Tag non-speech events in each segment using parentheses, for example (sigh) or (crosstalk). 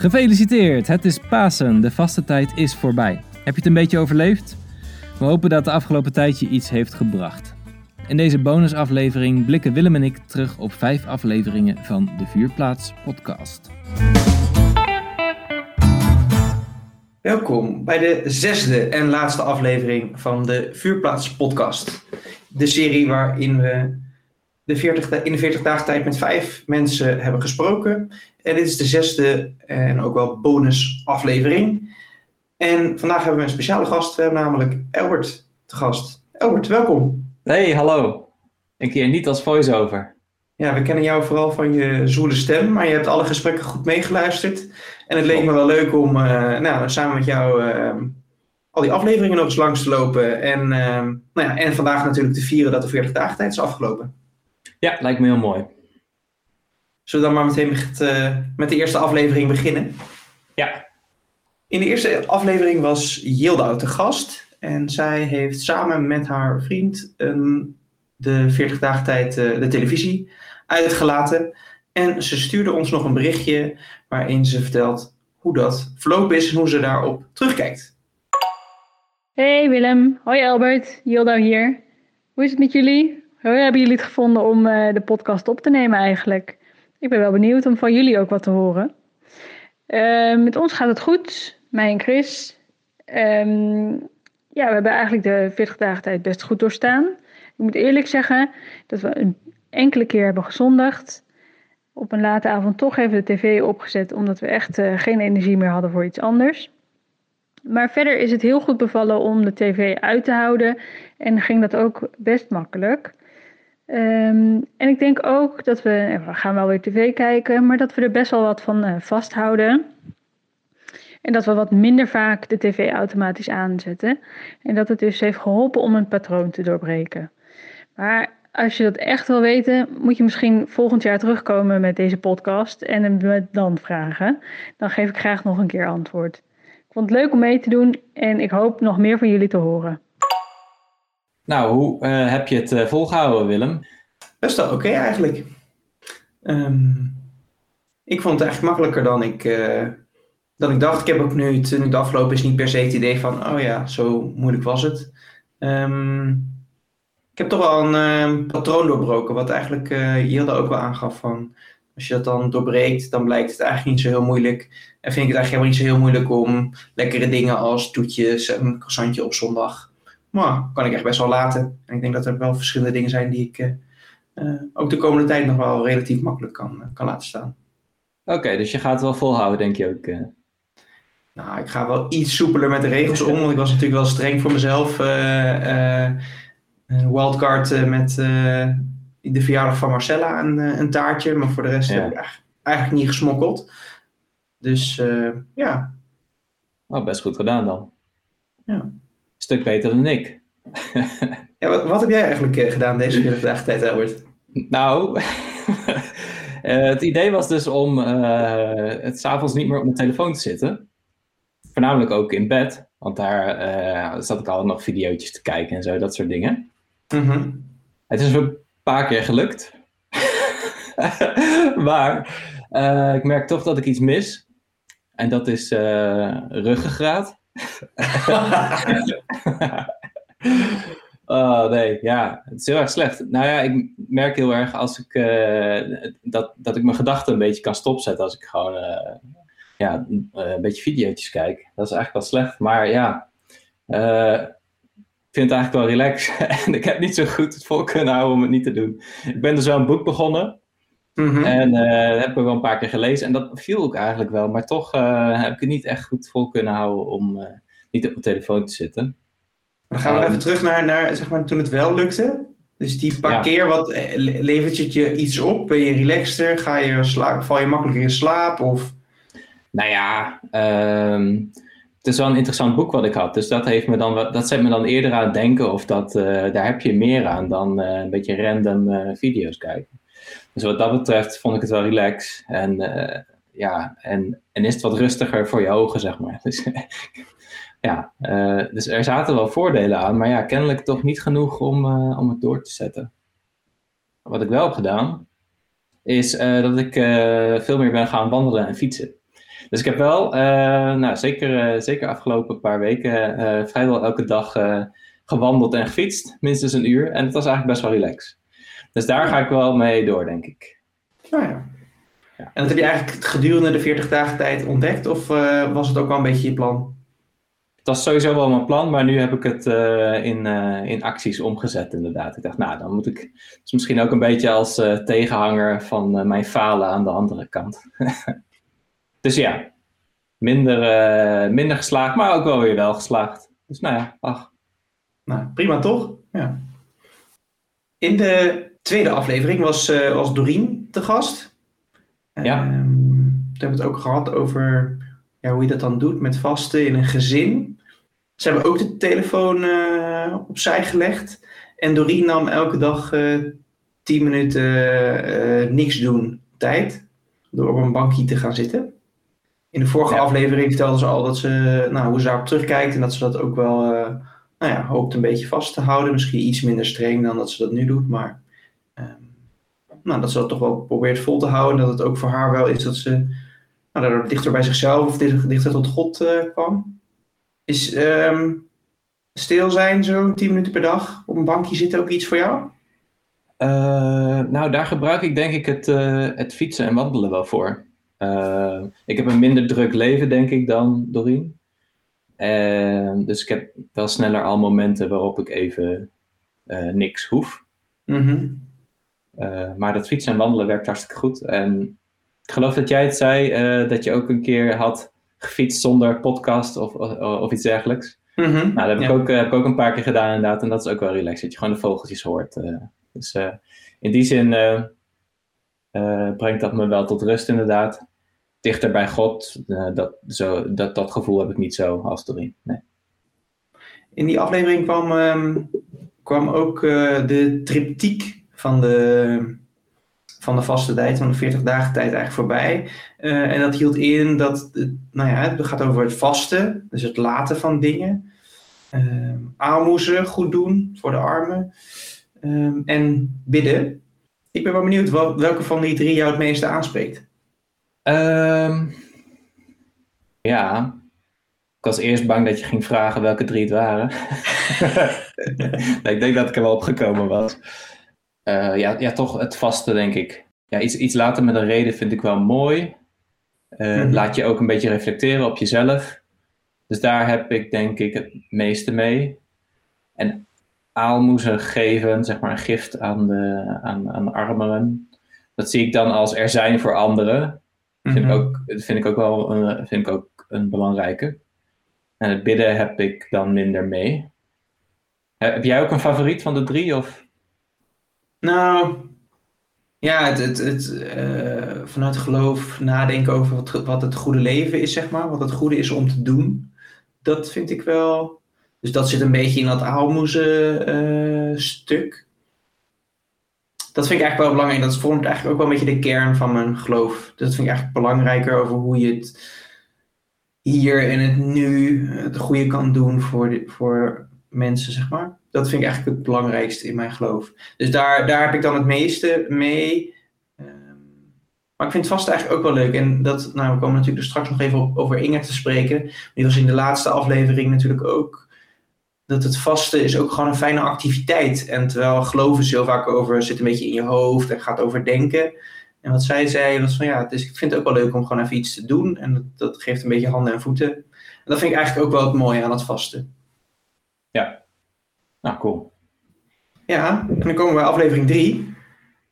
Gefeliciteerd, het is Pasen, de vaste tijd is voorbij. Heb je het een beetje overleefd? We hopen dat de afgelopen tijd je iets heeft gebracht. In deze bonusaflevering blikken Willem en ik terug op vijf afleveringen van de Vuurplaats podcast. Welkom bij de zesde en laatste aflevering van de Vuurplaats podcast. De serie waarin we de 40, in de 40 dagen tijd met vijf mensen hebben gesproken. En dit is de zesde en ook wel bonus aflevering. En vandaag hebben we een speciale gast, we hebben namelijk Albert te gast. Albert, welkom. Hey, hallo. Een keer niet als voice-over. Ja, we kennen jou vooral van je zoele stem, maar je hebt alle gesprekken goed meegeluisterd. En het leek me wel leuk om uh, nou, samen met jou uh, al die afleveringen nog eens langs te lopen. En, uh, nou ja, en vandaag natuurlijk te vieren dat de 40 dagen tijd is afgelopen. Ja, lijkt me heel mooi. Zullen we dan maar meteen met, uh, met de eerste aflevering beginnen? Ja. In de eerste aflevering was Yilda te gast. En zij heeft samen met haar vriend um, de 40 dagen tijd uh, de televisie uitgelaten. En ze stuurde ons nog een berichtje waarin ze vertelt hoe dat verlopen is en hoe ze daarop terugkijkt. Hey Willem, hoi Albert, Yilda hier. Hoe is het met jullie? Hoe hebben jullie het gevonden om uh, de podcast op te nemen eigenlijk? Ik ben wel benieuwd om van jullie ook wat te horen. Uh, met ons gaat het goed, mij en Chris. Um, ja, we hebben eigenlijk de 40 dagen tijd best goed doorstaan. Ik moet eerlijk zeggen dat we een enkele keer hebben gezondigd. Op een late avond toch even de tv opgezet, omdat we echt uh, geen energie meer hadden voor iets anders. Maar verder is het heel goed bevallen om de tv uit te houden en ging dat ook best makkelijk. Um, en ik denk ook dat we, we gaan wel weer tv kijken, maar dat we er best wel wat van uh, vasthouden. En dat we wat minder vaak de tv automatisch aanzetten. En dat het dus heeft geholpen om een patroon te doorbreken. Maar als je dat echt wil weten, moet je misschien volgend jaar terugkomen met deze podcast en me dan vragen. Dan geef ik graag nog een keer antwoord. Ik vond het leuk om mee te doen en ik hoop nog meer van jullie te horen. Nou, hoe uh, heb je het uh, volgehouden, Willem? Best wel oké eigenlijk. Um, ik vond het eigenlijk makkelijker dan ik, uh, dan ik dacht. Ik heb ook nu, het, afgelopen is niet per se het idee van, oh ja, zo moeilijk was het. Um, ik heb toch wel een patroon doorbroken, wat eigenlijk Yilda ook wel aangaf van, als je dat dan doorbreekt, dan blijkt het eigenlijk niet zo heel moeilijk. En vind ik het eigenlijk helemaal niet zo heel moeilijk om lekkere dingen als toetjes en een croissantje op zondag, maar kan ik echt best wel laten. En ik denk dat er wel verschillende dingen zijn die ik uh, ook de komende tijd nog wel relatief makkelijk kan, kan laten staan. Oké, okay, dus je gaat het wel volhouden, denk je ook? Nou, ik ga wel iets soepeler met de regels om, want ik was natuurlijk wel streng voor mezelf. Wildcard met de verjaardag van Marcella een, een, taartje, maar voor de rest ja. heb ik eigenlijk, eigenlijk niet gesmokkeld. Dus ja. Oh, best goed gedaan dan. Ja. Stuk beter dan ik. ja, wat, wat, heb jij eigenlijk gedaan deze 40 dagen tijd, Albert? Nou, (laughs) het idee was dus om het s'avonds niet meer op mijn telefoon te zitten. Voornamelijk ook in bed, want daar zat ik al nog video's te kijken en zo, dat soort dingen. Mm -hmm. Het is een paar keer gelukt. (laughs) maar uh, ik merk toch dat ik iets mis. En dat is uh, ruggengraat. (laughs) oh nee, ja, het is heel erg slecht. Nou ja, ik merk heel erg als ik, dat, dat ik mijn gedachten een beetje kan stopzetten als ik gewoon ja, een beetje video's kijk. Dat is eigenlijk wel slecht. Maar ja, ik vind het eigenlijk wel relaxed. (laughs) en ik heb niet zo goed het vol kunnen houden om het niet te doen. Ik ben dus wel een boek begonnen. Mm -hmm. En uh, heb ik wel een paar keer gelezen. En dat viel ook eigenlijk wel. Maar toch uh, heb ik het niet echt goed vol kunnen houden om niet op mijn telefoon te zitten. Dan gaan we um, even terug naar, naar zeg maar, toen het wel lukte. Dus die paar ja. keer, wat levert het je iets op? Ben je relaxter? Ga je slaap, val je makkelijker in slaap? Of... Nou ja, um, het is wel een interessant boek wat ik had. Dus dat, heeft me dan, dat zet me dan eerder aan het denken. Of dat, daar heb je meer aan dan een beetje random video's kijken. Dus wat dat betreft vond ik het wel relax. En, ja, en, en is het wat rustiger voor je ogen, zeg maar. (laughs) Dus, ja, dus er zaten wel voordelen aan. Maar ja, kennelijk toch niet genoeg om, om het door te zetten. Wat ik wel heb gedaan, is dat ik veel meer ben gaan wandelen en fietsen. Dus ik heb wel, nou, zeker, zeker afgelopen paar weken, vrijwel elke dag gewandeld en gefietst. Minstens een uur. En het was eigenlijk best wel relaxed. Dus daar ga ik wel mee door, denk ik. Nou ja. ja. En dat heb je eigenlijk gedurende de 40 dagen tijd ontdekt? Of was het ook wel een beetje je plan? Het was sowieso wel mijn plan, maar nu heb ik het in, in acties omgezet inderdaad. Ik dacht, nou, dan moet ik... Het is misschien ook een beetje als tegenhanger van mijn falen aan de andere kant. (laughs) Dus ja, minder, minder geslaagd, maar ook wel weer wel geslaagd. Dus nou ja, ach. Nou, prima toch? Ja. In de tweede aflevering was, uh, was Doreen te gast. Ja. Um, toen hebben we het ook gehad over ja, hoe je dat dan doet met vasten in een gezin. Ze hebben ook de telefoon uh, opzij gelegd. En Doreen nam elke dag uh, 10 minuten niks doen tijd. Door op een bankje te gaan zitten. In de vorige ja. aflevering vertelde ze al dat ze, nou, hoe ze daarop terugkijkt en dat ze dat ook wel, nou ja, hoopt een beetje vast te houden. Misschien iets minder streng dan dat ze dat nu doet, maar nou, dat ze dat toch wel probeert vol te houden. En dat het ook voor haar wel is dat ze nou, daardoor dichter bij zichzelf of dichter tot God uh, kwam. Is um, stil zijn, zo 10 minuten per dag, op een bankje zitten ook iets voor jou? Uh, nou, daar gebruik ik denk ik het, het fietsen en wandelen wel voor. Ik heb een minder druk leven, denk ik, dan Doreen. Dus ik heb wel sneller al momenten waarop ik even niks hoef. Mm -hmm. Maar dat fietsen en wandelen werkt hartstikke goed. En ik geloof dat jij het zei, dat je ook een keer had gefietst zonder podcast of, of, of iets dergelijks. Mm -hmm. Nou, dat heb, ja. ik ook, heb ik ook een paar keer gedaan inderdaad. En dat is ook wel relaxed, dat je gewoon de vogeltjes hoort. dus in die zin brengt dat me wel tot rust inderdaad. Dichter bij God, dat, zo, dat, dat gevoel heb ik niet zo als erin. Nee. In die aflevering kwam, um, kwam ook de triptiek van de, van de vaste tijd, van de 40 dagen tijd eigenlijk voorbij. en dat hield in dat, nou ja, het gaat over het vasten, dus het laten van dingen. aalmoezen, goed doen voor de armen. Um, en bidden. Ik ben wel benieuwd welke van die drie jou het meeste aanspreekt. Um, ja, ik was eerst bang dat je ging vragen welke drie het waren. (laughs) ik denk dat ik er wel opgekomen was. Uh, ja, ja, toch het vaste, denk ik. Ja, iets, iets later met een reden vind ik wel mooi. Uh, mm -hmm. Laat je ook een beetje reflecteren op jezelf. Dus daar heb ik denk ik het meeste mee. En aalmoezen geven, zeg maar een gift aan de, aan, aan de armeren. Dat zie ik dan als er zijn voor anderen. Dat vind, mm -hmm. ik, ook, vind ik ook wel een, vind ik ook een belangrijke. En het bidden heb ik dan minder mee. Heb jij ook een favoriet van de drie? Of? Nou, ja, het, het, het, uh, vanuit geloof nadenken over wat, het goede leven is, zeg maar. Wat het goede is om te doen. Dat vind ik wel dus dat zit een beetje in dat aalmoezen uh, stuk. Dat vind ik eigenlijk wel belangrijk. Dat vormt eigenlijk ook wel een beetje de kern van mijn geloof. Dat vind ik eigenlijk belangrijker over hoe je het hier en het nu het goede kan doen voor, de, voor mensen, zeg maar. Dat vind ik eigenlijk het belangrijkste in mijn geloof. Dus daar, daar heb ik dan het meeste mee. Um, maar ik vind het vast eigenlijk ook wel leuk. En dat, nou, we komen natuurlijk dus straks nog even over Inge te spreken. Die was in de laatste aflevering natuurlijk ook dat het vasten is ook gewoon een fijne activiteit. En terwijl geloven heel vaak over, zit een beetje in je hoofd en gaat over denken. En wat zij zei was van ja, is, ik vind het ook wel leuk om gewoon even iets te doen. En dat, dat geeft een beetje handen en voeten. En dat vind ik eigenlijk ook wel het mooie aan het vasten. Ja, nou cool. Ja, en dan komen we bij aflevering 3.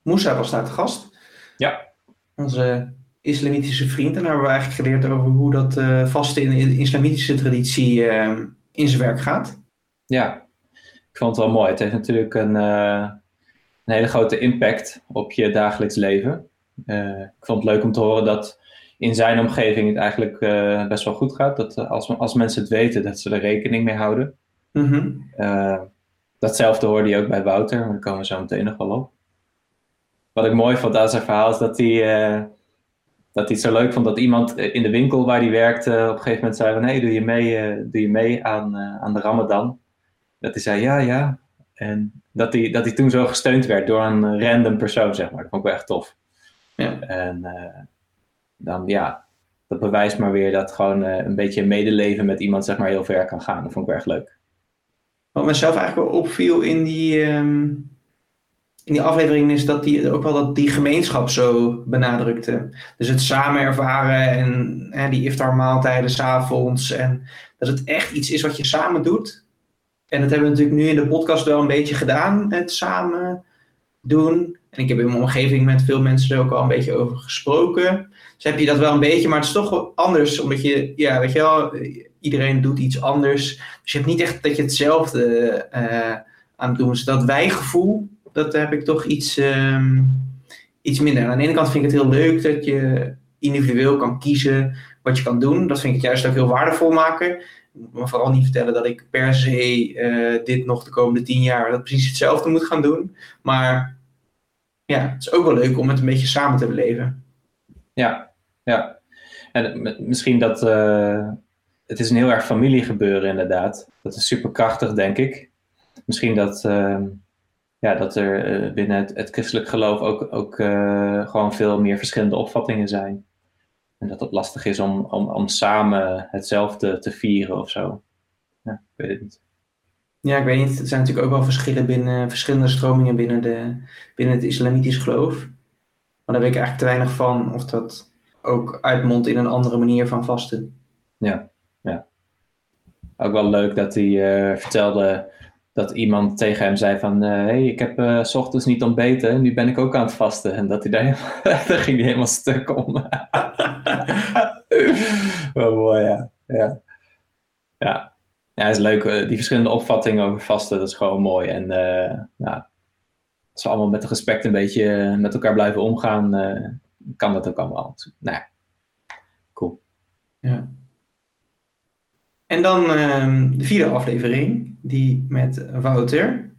Moussa was daar te gast. Ja. Onze islamitische vriend. En daar hebben we eigenlijk geleerd over hoe dat uh, vasten in de islamitische traditie uh, in zijn werk gaat. Ja, ik vond het wel mooi. Het heeft natuurlijk een, uh, een hele grote impact op je dagelijks leven. Ik vond het leuk om te horen dat in zijn omgeving het eigenlijk best wel goed gaat. Dat als, als mensen het weten, dat ze er rekening mee houden. Mm -hmm. datzelfde hoorde je ook bij Wouter, maar daar komen we zo meteen nog wel op. Wat ik mooi vond aan zijn verhaal is dat hij, dat hij het zo leuk vond dat iemand in de winkel waar hij werkte op een gegeven moment zei van... hé, hey, doe je mee, doe je mee aan, aan de ramadan? Dat hij zei ja, ja. En dat hij, dat hij toen zo gesteund werd door een random persoon, zeg maar. Dat vond ik wel echt tof. Ja. En uh, dan, ja, dat bewijst maar weer dat gewoon een beetje medeleven met iemand zeg maar heel ver kan gaan. Dat vond ik erg leuk. Wat mezelf eigenlijk wel opviel in die, ehm, in die aflevering is dat die ook wel dat die gemeenschap zo benadrukte. Dus het samen ervaren en hè, die iftar maaltijden s'avonds. En dat het echt iets is wat je samen doet. En dat hebben we natuurlijk nu in de podcast wel een beetje gedaan, het samen doen. En ik heb in mijn omgeving met veel mensen er ook al een beetje over gesproken. Dus heb je dat wel een beetje, maar het is toch anders. Omdat je, ja, weet je wel, iedereen doet iets anders. Dus je hebt niet echt dat je hetzelfde uh, aan het doen is. Dat wijgevoel, dat heb ik toch iets, um, iets minder. Aan de ene kant vind ik het heel leuk dat je individueel kan kiezen wat je kan doen. Dat vind ik juist ook heel waardevol maken. Me vooral niet vertellen dat ik per se uh, dit nog de komende tien jaar dat precies hetzelfde moet gaan doen. Maar ja, het is ook wel leuk om het een beetje samen te beleven. Ja, ja. En misschien dat. Uh, het is een heel erg familiegebeuren, inderdaad. Dat is super krachtig, denk ik. Misschien dat. Uh, ja, dat er uh, binnen het, het, christelijk geloof ook, ook gewoon veel meer verschillende opvattingen zijn. En dat het lastig is om, om, om samen hetzelfde te vieren of zo. Ja, ik weet het niet. Ja, ik weet niet. Er zijn natuurlijk ook wel verschillen binnen verschillende stromingen binnen, de, binnen het islamitisch geloof. Maar daar weet ik eigenlijk te weinig van of dat ook uitmondt in een andere manier van vasten. Ja. Ook wel leuk dat hij uh, vertelde dat iemand tegen hem zei van... Hé, uh, hey, ik heb uh, s ochtends niet ontbeten, nu ben ik ook aan het vasten. En dat hij daar, (laughs) daar ging helemaal stuk om. (laughs) wel mooi, ja. ja. Ja. Ja, is leuk. Die verschillende opvattingen over vasten, dat is gewoon mooi. En uh, nou, als we allemaal met respect een beetje met elkaar blijven omgaan, kan dat ook allemaal. Nou ja, cool. Ja. En dan uh, de vierde aflevering, die met Wouter.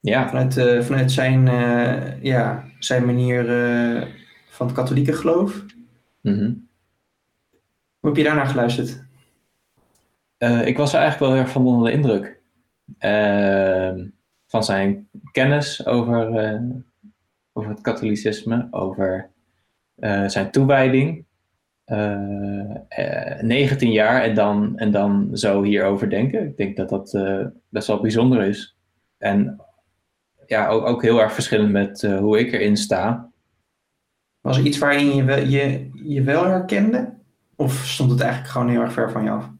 Ja. Vanuit, uh, vanuit zijn, uh, ja, zijn manier uh, van het katholieke geloof. Mm -hmm. Hoe heb je daarnaar geluisterd? ik was er eigenlijk wel erg van onder de indruk. Ehm, van zijn kennis over, over het katholicisme, over zijn toewijding. Uh, 19 jaar en dan, en dan zo hierover denken. Ik denk dat dat uh, best wel bijzonder is. En ja, ook, ook heel erg verschillend met hoe ik erin sta. Was er iets waarin je, wel, je je wel herkende? Of stond het eigenlijk gewoon heel erg ver van je af?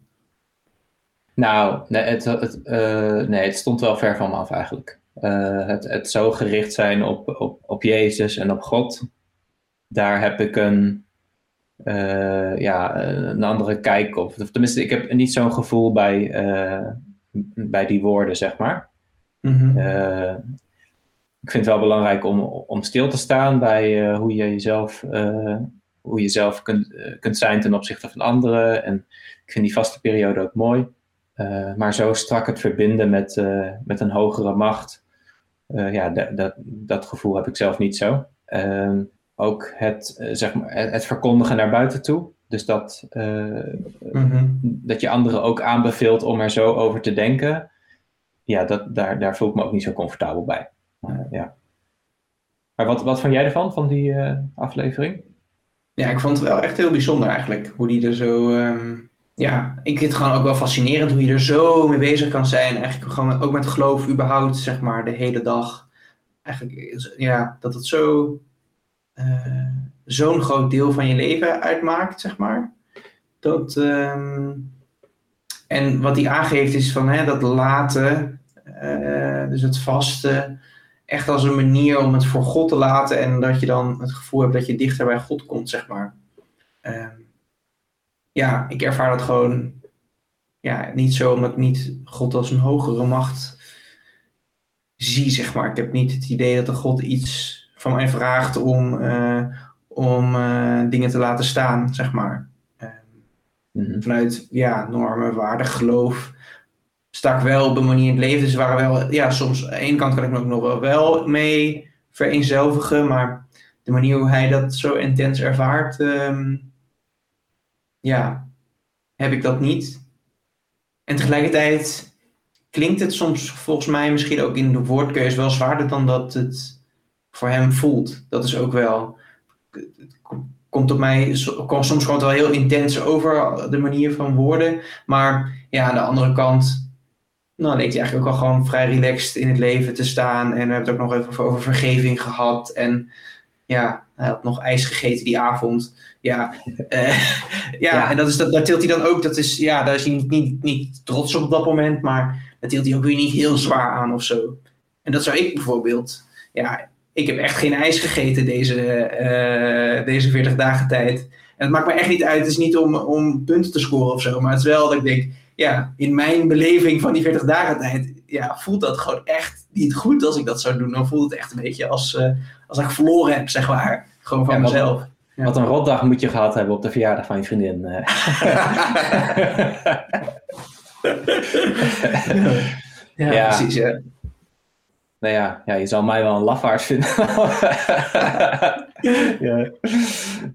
Nou, nee, het, het, uh, nee, het stond wel ver van me af eigenlijk. het, het zo gericht zijn op, op, op Jezus en op God. Daar heb ik een, uh, ja, een andere kijk op. Of tenminste, ik heb niet zo'n gevoel bij, uh, bij die woorden, zeg maar. Mm -hmm. uh, ik vind het wel belangrijk om, om stil te staan bij hoe je jezelf, hoe je zelf kunt, kunt zijn ten opzichte van anderen. En ik vind die vaste periode ook mooi. maar zo strak het verbinden met, met een hogere macht, ja, dat, dat gevoel heb ik zelf niet zo. Ehm, ook het, uh, zeg maar, het verkondigen naar buiten toe. Dus dat, mm -hmm. dat je anderen ook aanbeveelt om er zo over te denken. Ja, dat, daar, daar voel ik me ook niet zo comfortabel bij. Ja. Maar wat, wat vond jij ervan, van die aflevering? Ja, ik vond het wel echt heel bijzonder eigenlijk. Hoe die er zo... Um, ja, ik vind het gewoon ook wel fascinerend hoe je er zo mee bezig kan zijn. Eigenlijk gewoon ook met geloof überhaupt, zeg maar, de hele dag. Eigenlijk, ja, dat het zo uh, zo'n groot deel van je leven uitmaakt, zeg maar. Dat, um, en wat hij aangeeft is van hè, dat laten, uh, dus het vasten, echt als een manier om het voor God te laten en dat je dan het gevoel hebt dat je dichter bij God komt, zeg maar. Um, ja, ik ervaar dat gewoon ja, niet zo omdat ik niet God als een hogere macht zie, zeg maar. Ik heb niet het idee dat de God iets van mij vraagt om, uh, om uh, dingen te laten staan, zeg maar. Mm -hmm. Vanuit ja, normen, waarden, geloof sta ik wel op een manier in het leven. Dus waren wel, ja, soms aan de ene kant kan ik me ook nog wel, wel mee vereenzelvigen, maar de manier hoe hij dat zo intens ervaart, um, ja, heb ik dat niet. En tegelijkertijd klinkt het soms volgens mij misschien ook in de woordkeuze wel zwaarder dan dat het voor hem voelt. Dat is ook wel. komt op mij komt soms gewoon wel heel intens over de manier van woorden. Maar ja, aan de andere kant, nou, leek hij eigenlijk ook al gewoon vrij relaxed in het leven te staan. En we hebben het ook nog even over, vergeving gehad. En ja, hij had nog ijs gegeten die avond. Ja, eh, (laughs) ja, Ja. en dat is, dat, daar tilt hij dan ook. Dat is, ja, daar is hij niet, niet, niet trots op op dat moment. Maar daar tilt hij ook weer niet heel zwaar aan of zo. En dat zou ik bijvoorbeeld. Ja, ik heb echt geen ijs gegeten deze, eh, deze 40 dagen tijd. En het maakt me echt niet uit. Het is niet om, om punten te scoren of zo. Maar het is wel dat ik denk, ja, in mijn beleving van die 40 dagen tijd, ja, voelt dat gewoon echt niet goed als ik dat zou doen. Dan voelt het echt een beetje als, eh, als ik verloren heb, zeg maar. Gewoon van Ja, wat- mezelf. Ja. Wat een rotdag moet je gehad hebben op de verjaardag van je vriendin. eh. ja, (laughs) (laughs) Ja. precies. Ja. Nou ja, ja, je zal mij wel een lafaard vinden. (laughs) ja.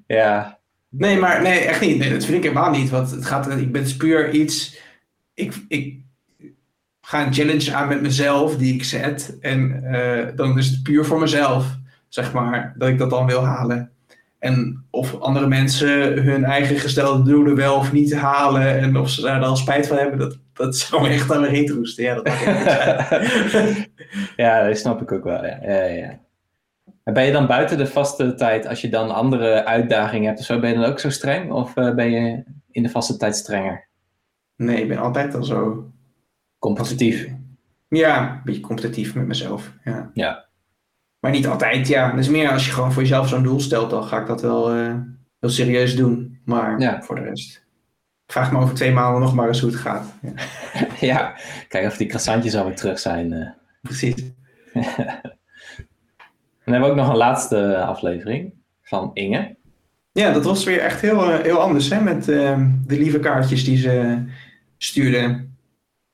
ja, Nee, maar nee, echt niet. Nee, dat vind ik helemaal niet. Want het gaat, ik ben puur iets. Ik, ik ga een challenge aan met mezelf die ik zet. En eh, dan is het puur voor mezelf, zeg maar, dat ik dat dan wil halen. En of andere mensen hun eigen gestelde doelen wel of niet halen. En of ze daar dan spijt van hebben, dat, dat zou me echt aan reet roesten. Ja, dat (laughs) ja, dat snap ik ook wel. Ja. Ja, ja. En ben je dan buiten de vaste tijd, als je dan andere uitdagingen hebt of zo, ben je dan ook zo streng? Of eh, ben je in de vaste tijd strenger? Nee, ik ben altijd al zo Competitief? Ja, een beetje competitief met mezelf. Ja. Ja. Maar niet altijd, ja. Dus meer als je gewoon voor jezelf zo'n doel stelt, dan ga ik dat wel eh, heel serieus doen. Maar Ja. voor de rest. Ik vraag me over twee maanden nog maar eens hoe het gaat. Ja, (laughs) ja, kijk of die croissantjes alweer terug zijn. eh. precies. (laughs) Dan hebben we ook nog een laatste aflevering van Inge. Ja, dat was weer echt heel, eh, heel anders, hè. Met de lieve kaartjes die ze stuurde.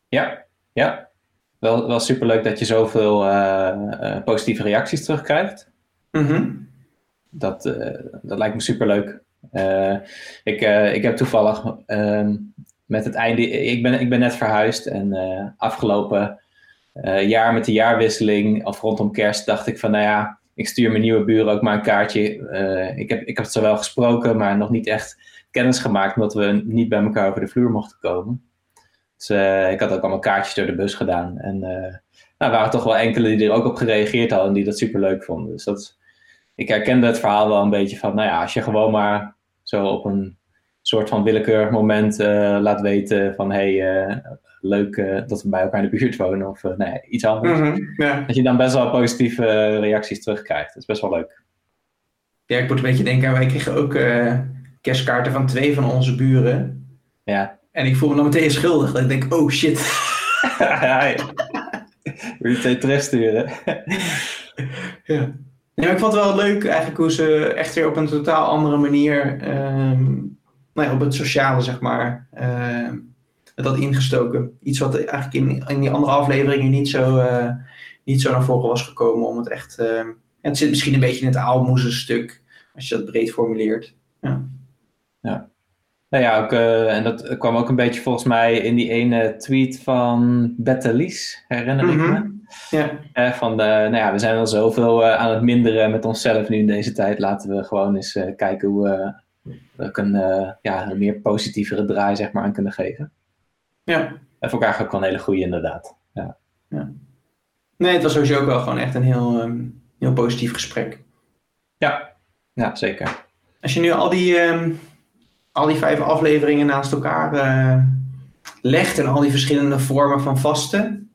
Ja, ja. Wel, wel superleuk dat je zoveel eh, eh, positieve reacties terugkrijgt. Mhm. Dat, eh, dat lijkt me superleuk. Ik, ik heb toevallig ehm, met het einde... Ik ben, ik ben net verhuisd en afgelopen jaar met de jaarwisseling of rondom kerst dacht ik van... Nou ja, ik stuur mijn nieuwe buren ook maar een kaartje. Ik, heb, ik heb het zo wel gesproken, maar nog niet echt kennis gemaakt... omdat we niet bij elkaar over de vloer mochten komen. Dus eh, ik had ook allemaal kaartjes door de bus gedaan. En eh, nou, er waren toch wel enkele die er ook op gereageerd hadden... en die dat superleuk vonden. Dus dat ik herkende het verhaal wel een beetje van, nou ja, als je gewoon maar zo op een soort van willekeurig moment eh, laat weten van, hé, hey, leuk dat we bij elkaar in de buurt wonen of eh, nee, iets anders. Mhm. Dat je dan best wel positieve reacties terugkrijgt. Dat is best wel leuk. ja, ik moet een beetje denken, wij kregen ook kerstkaarten van twee van onze buren. Ja. En ik voel me dan meteen schuldig. Dat ik denk, oh shit. (laughs) ja, ja. Wil je het terugsturen? Ja. Nee, maar ik vond het wel leuk eigenlijk hoe ze echt weer op een totaal andere manier, ehm, nou ja, op het sociale zeg maar, dat ingestoken. Iets wat eigenlijk in, in die andere afleveringen niet zo, eh, niet zo naar voren was gekomen. Om het echt, ja, het zit misschien een beetje in het aalmoezen stuk, als je dat breed formuleert. Nou ja, ook, eh, en dat kwam ook een beetje volgens mij in die ene tweet van Bettelies, herinner ik Mhm. me. Ja, Eh, van, eh, nou ja, we zijn al zoveel aan het minderen met onszelf nu in deze tijd. Laten we gewoon eens kijken hoe we ook een, ja, een meer positievere draai zeg maar, aan kunnen geven. ja. En voor elkaar ook wel een hele goede inderdaad. Ja. Nee, het was sowieso ook wel gewoon echt een heel, ehm, heel positief gesprek. Ja. ja, zeker. Als je nu al die, ehm, al die vijf afleveringen naast elkaar eh, legt en al die verschillende vormen van vasten,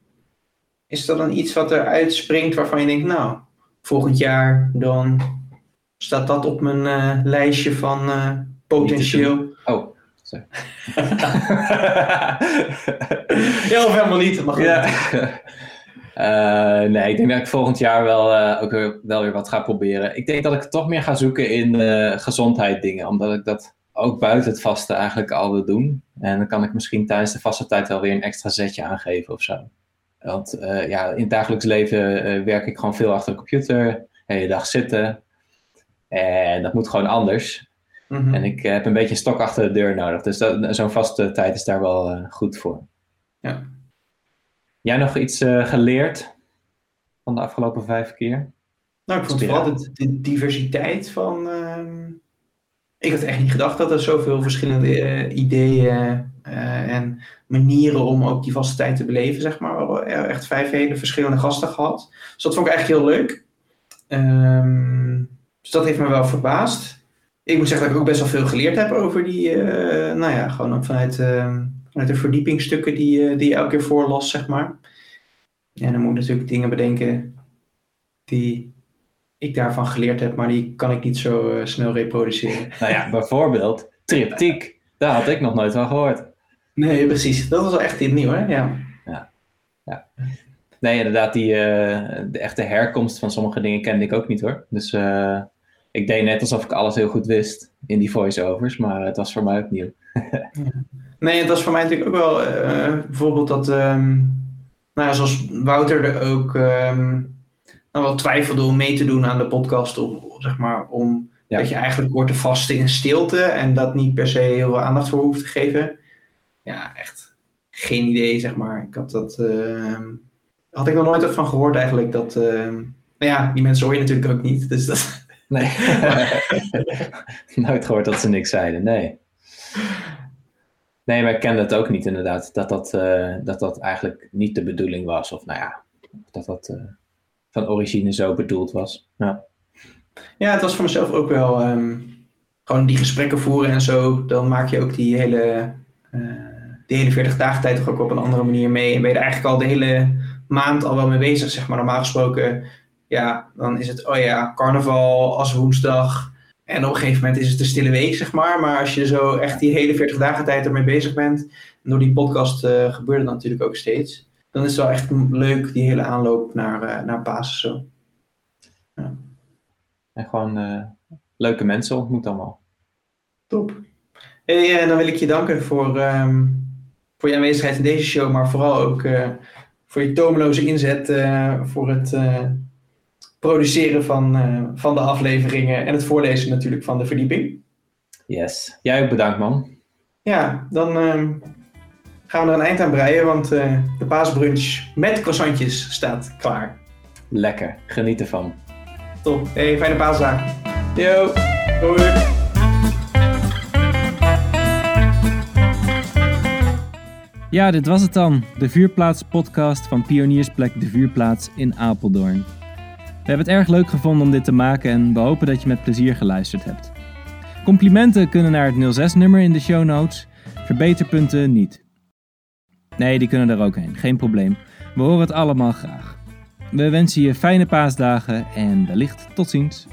is dat dan iets wat er uitspringt waarvan je denkt, nou, volgend jaar dan staat dat op mijn eh, lijstje van eh, potentieel. Oh, sorry. (laughs) Ja, of helemaal niet. ook. ja. (laughs) Nee, ik denk dat ik volgend jaar wel, ook weer, wel weer wat ga proberen. Ik denk dat ik toch meer ga zoeken in gezondheid dingen, omdat ik dat ook buiten het vaste eigenlijk al wil doen. En dan kan ik misschien tijdens de vaste tijd wel weer een extra zetje aangeven of zo. Want eh, ja, in het dagelijks leven eh, werk ik gewoon veel achter de computer, de hele dag zitten. En dat moet gewoon anders. Mhm. En ik eh, heb een beetje een stok achter de deur nodig. Dus dat- zo'n vaste tijd is daar wel goed voor. Ja. Jij nog iets geleerd van de afgelopen vijf keer? Nou, ik vond vooral de, de diversiteit van. Ik had echt niet gedacht dat er zoveel verschillende eh, ideeën eh, en manieren om ook die vaste tijd te beleven, zeg maar. We hebben echt vijf hele verschillende gasten gehad. Dus dat vond ik eigenlijk heel leuk. Ehm, dus dat heeft me wel verbaasd. Ik moet zeggen dat ik ook best wel veel geleerd heb over die, eh, nou ja, gewoon ehm, vanuit de verdiepingstukken die, die je elke keer voorlas, zeg maar. En dan moet ik natuurlijk dingen bedenken die ik daarvan geleerd heb, maar die kan ik niet zo eh, snel reproduceren. (laughs) Nou ja, bijvoorbeeld triptiek. Daar had ik nog nooit van gehoord. Nee, precies. Dat was wel echt iets nieuw, hè? Ja. Nee, inderdaad, die, eh, de echte herkomst van sommige dingen kende ik ook niet hoor. Dus eh, ik deed net alsof ik alles heel goed wist in die voice-overs, maar het was voor mij ook nieuw. (laughs) Nee, het was voor mij natuurlijk ook wel bijvoorbeeld dat, ehm, nou ja, zoals Wouter er ook ehm, nou wel twijfelde om mee te doen aan de podcast, om, zeg maar, om Ja. dat je eigenlijk hoort te vasten in stilte en dat niet per se heel veel aandacht voor hoeft te geven. Ja, echt geen idee, zeg maar. Ik had dat, ehm, had ik nog nooit van gehoord eigenlijk, dat, ehm, nou ja, die mensen hoor je natuurlijk ook niet, dus dat, Nee. (laughs) Nooit gehoord dat ze niks zeiden, nee. Nee, maar ik kende het ook niet inderdaad, dat dat, eh, dat dat eigenlijk niet de bedoeling was. Of nou ja, dat dat eh, van origine zo bedoeld was. Ja, Ja, het was voor mezelf ook wel ehm, gewoon die gesprekken voeren en zo. Dan maak je ook die hele, die hele 40 dagen tijd toch ook op een andere manier mee. En ben je er eigenlijk al de hele maand al wel mee bezig, zeg maar. Normaal gesproken, ja, dan is het, oh ja, carnaval als woensdag. En op een gegeven moment is het de stille week, zeg maar. Maar als je zo echt die hele 40 dagen tijd ermee bezig bent. En door die podcast eh, gebeurt het natuurlijk ook steeds. Dan is het wel echt leuk, die hele aanloop naar, eh naar Pasen zo. en gewoon eh, leuke mensen ontmoet allemaal. Top. Hey, eh, dan wil ik je danken voor, ehm, voor je aanwezigheid in deze show, maar vooral ook voor je tomeloze inzet voor het produceren van, van de afleveringen en het voorlezen natuurlijk van de verdieping. Yes. Jij ook bedankt man. Ja, dan ehm, gaan we er een eind aan breien, want eh, de paasbrunch met croissantjes staat klaar. Lekker. Geniet ervan. Top. Hey, fijne paasdagen. Yo! Doei. Ja, dit was het dan. De Vuurplaats podcast van Pioniersplek De Vuurplaats in Apeldoorn. We hebben het erg leuk gevonden om dit te maken en we hopen dat je met plezier geluisterd hebt. Complimenten kunnen naar het 06-nummer in de show notes, verbeterpunten niet. Nee, die kunnen er ook heen, geen probleem. We horen het allemaal graag. We wensen je fijne paasdagen en wellicht tot ziens.